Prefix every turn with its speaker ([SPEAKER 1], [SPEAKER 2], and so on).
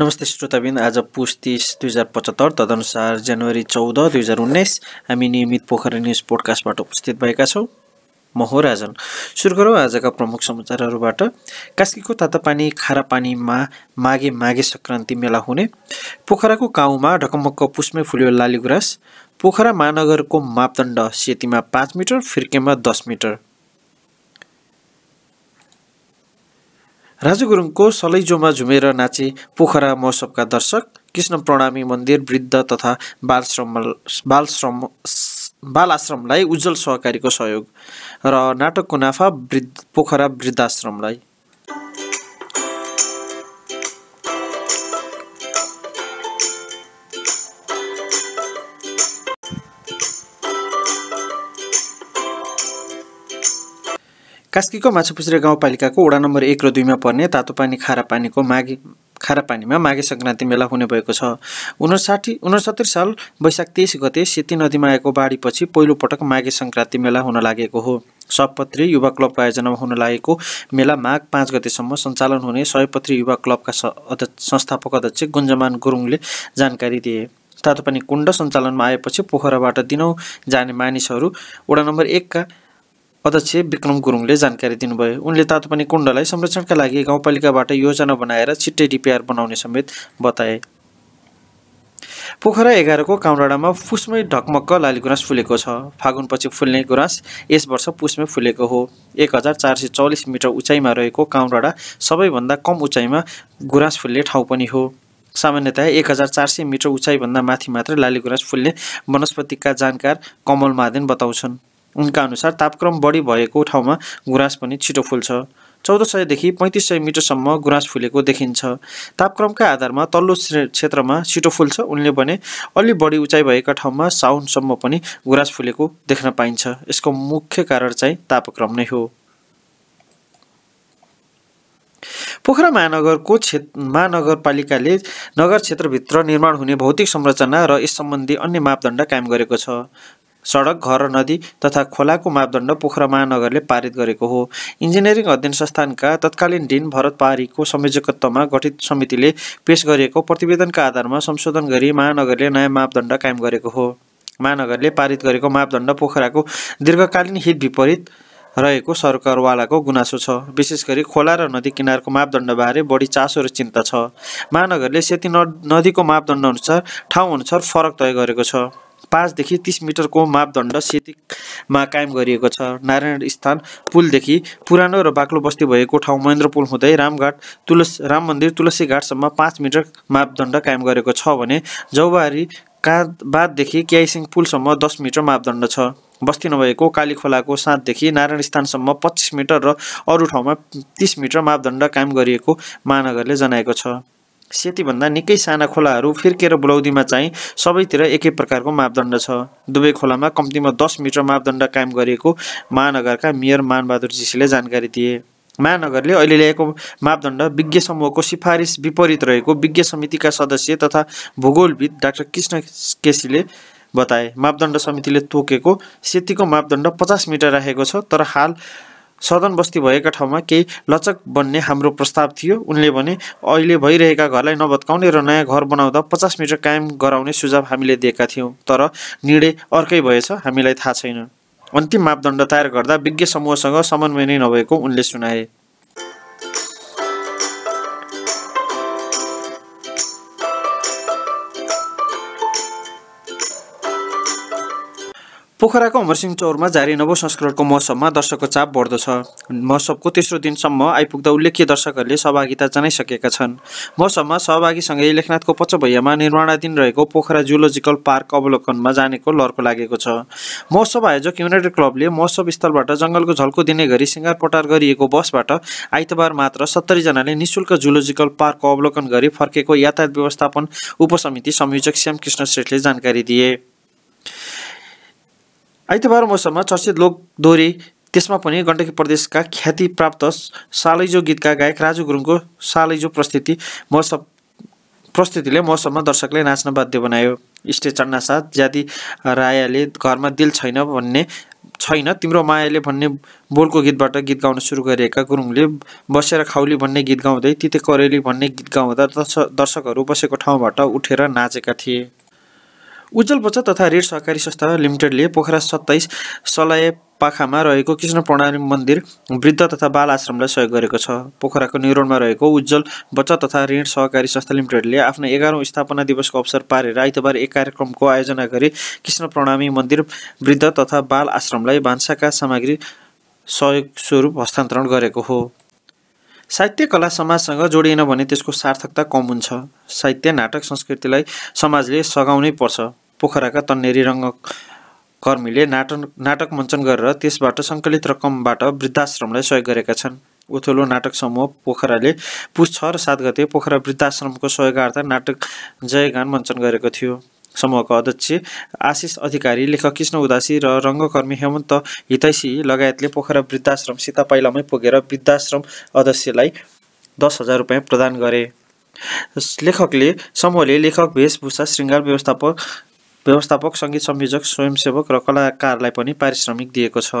[SPEAKER 1] नमस्ते श्रोताबिन आज पुस तिस दुई हजार पचहत्तर तदनुसार जनवरी चौध दुई हजार उन्नाइस हामी नियमित पोखरा न्युज पोडकास्टबाट उपस्थित भएका छौँ। म हो राजन। सुरु गरौँ आजका प्रमुख समाचारहरूबाट। कास्कीको तातापानी खारा पानीमा माघे माघे सङ्क्रान्ति मेला हुने। पोखराको गाउँमा ढकमक्क पुसमै फुल्यो लाली गुराँस। पोखरा महानगरको मापदण्ड सेतीमा पाँच मिटर फिर्केमा दस मिटर। राजु गुरुङको सलैजोमा झुमेर नाचे पोखरा महोत्सवका दर्शक कृष्ण प्रणामी मन्दिर वृद्ध तथा बालश्रम बालश्रम बाल आश्रमलाई उज्जवल सहकारीको सहयोग र नाटकको नाफा वृद्ध पोखरा वृद्धाश्रमलाई। कास्कीको माछापुछ्रे गाउँपालिकाको वडा नम्बर एक र दुईमा पर्ने तातो पानी खारा पानीको माघे खारा पानीमा माघे सङ्क्रान्ति मेला हुने भएको छ। उनसाठी उनसत्तरी साल वैशाख तेइस गते सेती नदीमा आएको बाढीपछि पहिलोपटक माघे सङ्क्रान्ति मेला हुन लागेको हो। सपत्री युवा क्लबको आयोजनामा हुन लागेको मेला माघ पाँच गतेसम्म सञ्चालन हुने सयपत्री युवा क्लबका संस्थापक अध्यक्ष गुन्जमान गुरुङले जानकारी दिए। तातोपानी कुण्ड सञ्चालनमा आएपछि पोखराबाट दिनौँ जाने मानिसहरू वडा नम्बर एकका अध्यक्ष विक्रम गुरुङले जानकारी दिनुभयो। उनले तातोपानी कुण्डलाई संरक्षणका लागि गाउँपालिकाबाट योजना बनाएर छिट्टै डिपिआर बनाउने समेत बताए। पोखरा एघारको काउडाँडामा पुसमै ढकमक्क लाली गुराँस फुलेको छ। फागुनपछि फुल्ने गुराँस यस वर्ष पुसमै फुलेको हो। एक हजार चार सय चौलिस मिटर उचाइमा रहेको काउडाँडा सबैभन्दा कम उचाइमा गुराँस फुल्ने ठाउँ पनि हो। सामान्यतया एक हजार चार सय मिटर उचाइभन्दा माथि मात्रै लाली गुराँस फुल्ने वनस्पतिका जानकार कमल महादेन बताउँछन्। उनका अनुसार तापक्रम बढी भएको ठाउँमा गुराँस पनि छिटो फुल्छ। चौध सयदेखि पैँतिस सय मिटरसम्म गुराँस फुलेको देखिन्छ। तापक्रमका आधारमा तल्लो क्षेत्रमा छिटो फुल्छ। उनले भने अलि बढी उचाइ भएका ठाउँमा साउनसम्म पनि गुराँस फुलेको देख्न पाइन्छ। यसको मुख्य कारण चाहिँ तापक्रम नै हो। पोखरा महानगरको क्षेत्र महानगरपालिकाले नगर क्षेत्रभित्र निर्माण हुने भौतिक संरचना र यस सम्बन्धी अन्य मापदण्ड कायम गरेको छ। सडक घर नदी तथा खोलाको मापदण्ड पोखरा महानगरले पारित गरेको हो। इन्जिनियरिङ अध्ययन संस्थानका तत्कालीन डिन भरत पहाडीको संयोजकत्वमा गठित समितिले पेश गरिएको प्रतिवेदनका आधारमा संशोधन गरी महानगरले नयाँ मापदण्ड कायम गरेको हो। महानगरले पारित गरेको मापदण्ड पोखराको दीर्घकालीन हित विपरीत रहेको सरकारवालाको गुनासो छ। विशेष गरी खोला र नदी किनारको मापदण्डबारे बढी चासो र चिन्ता छ। महानगरले सेती नदीको मापदण्ड अनुसार ठाउँ अनुसार फरक तय गरेको छ। पाँचदेखि तिस मिटरको मापदण्ड सेतीमा कायम गरिएको छ। नारायण स्थान पुलदेखि पुरानो र बाक्लो बस्ती भएको ठाउँ महेन्द्र पुल हुँदै रामघाट तुलस राम मन्दिर तुलसी घाटसम्म पाँच मिटर मापदण्ड कायम गरेको छ भने जौबारी बाँधदेखि क्याइसिङ पुलसम्म दस मिटर मापदण्ड छ। बस्ती नभएको काली खोलाको साँधदेखि नारायण स्थानसम्म पच्चिस मिटर र अरू ठाउँमा तिस मिटर मापदण्ड कायम गरिएको महानगरले जनाएको छ। सेतीभन्दा निकै साना खोलाहरू फिर्केर बुलौदीमा चाहिँ सबैतिर एकै प्रकारको मापदण्ड छ। दुवै खोलामा कम्तीमा दस मिटर मापदण्ड कायम गरिएको महानगरका मेयर मानबहादुर जीसीले जानकारी दिए। महानगरले अहिले ल्याएको मापदण्ड विज्ञ समूहको सिफारिस विपरीत रहेको विज्ञ समितिका सदस्य तथा भूगोलविद डाक्टर कृष्ण केसीले बताए। मापदण्ड समितिले तोकेको सेतीको मापदण्ड पचास मिटर राखेको छ तर हाल सदन बस्ती भएका ठाउँमा केही लचक बन्ने हाम्रो प्रस्ताव थियो। उनले भने अहिले भइरहेका घरलाई नभत्काउने र नयाँ घर बनाउँदा पचास मिटर कायम गराउने सुझाव हामीले दिएका थियौँ तर निर्णय अर्कै भएछ हामीलाई थाहा छैन। अन्तिम मापदण्ड तयार गर्दा विज्ञ समूहसँग समन्वय नै नभएको उनले सुनाए। पोखराको अमरसिंह चौरमा जारी नव संस्करणको महोत्सवमा दर्शकको चाप बढ्दो छ। महोत्सवको तेस्रो दिनसम्म आइपुग्दा उल्लेख्य दर्शकहरूले सहभागिता जनाइसकेका छन्। महोत्सवमा सहभागीसँगै लेखनाथको पच्चभैयामा निर्माणाधीन रहेको पोखरा जुलोजिकल पार्क अवलोकनमा जानेको लर्को लागेको छ। महोत्सव आयोजक युनाइटेड क्लबले महोत्सव स्थलबाट जङ्गलको झल्को दिने गरी सिँगार पटार गरिएको बसबाट आइतबार मात्र सत्तरीजनाले निशुल्क जुलोजिकल पार्कको अवलोकन गरी फर्केको यातायात व्यवस्थापन उपसमिति संयोजक श्यामकृष्ण श्रेष्ठले जानकारी दिए। आइतबार मौसममा चर्चित लोक दोहोरी त्यसमा पनि गण्डकी प्रदेशका ख्याति प्राप्त सालैजो गीतका गायक राजु गुरुङको सालैजो प्रस्तुति महोत्सव प्रस्तुतिले मौसममा दर्शकले नाच्न बाध्य बनायो। स्टेज चढ्न साथ ज्यादी रायाले घरमा दिल छैन भन्ने छैन तिम्रो मायाले भन्ने बोलको गीतबाट गीत गाउन सुरु गरेका गुरुङले बसेर खाउली भन्ने गीत गाउँदै तिते करेली भन्ने गीत गाउँदा दर्शकहरू बसेको ठाउँबाट उठेर नाचेका थिए। उज्जवल बचत तथा ऋण सहकारी संस्था लिमिटेडले पोखरा सत्ताइस सलाय पाखामा रहेको कृष्ण प्रणाली मन्दिर वृद्ध तथा बाल आश्रमलाई सहयोग गरेको छ। पोखराको निर्माणमा रहेको उज्जवल बचत तथा ऋण सहकारी संस्था लिमिटेडले आफ्नो एघारौँ स्थापना दिवसको अवसर पारेर आइतबार एक कार्यक्रमको आयोजना गरी कृष्ण प्रणामी मन्दिर वृद्ध तथा बाल आश्रमलाई भान्साका सामग्री सहयोग स्वरूप हस्तान्तरण गरेको हो। साहित्य कला समाजसँग जोडिएन भने त्यसको सार्थकता कम हुन्छ। साहित्य नाटक संस्कृतिलाई समाजले सघाउनै पर्छ। पोखराका तन्नेरी रङ्ग कर्मीले नाटक नाटक मञ्चन गरेर त्यसबाट सङ्कलित रकमबाट वृद्धाश्रमलाई सहयोग गरेका छन्। उथुलो नाटक समूह पोखराले पुस छ र सात गते पोखरा वृद्धाश्रमको सहयोगार्थ नाटक जयगान मञ्चन गरेको थियो। समूहका अध्यक्ष आशिष अधिकारी लेखक कृष्ण उदासी र रङ्गकर्मी हेमन्त हितैसी लगायतले पोखरा वृद्धाश्रम सीता पाइलामै पुगेर वृद्धाश्रम अध्यक्षलाई दस हजार रुपियाँ प्रदान गरे। लेखकले समूहले लेखक वेशभूषा श्रृङ्गार व्यवस्थापक व्यवस्थापक सङ्गीत संयोजक स्वयंसेवक र कलाकारलाई पनि पारिश्रमिक दिएको छ।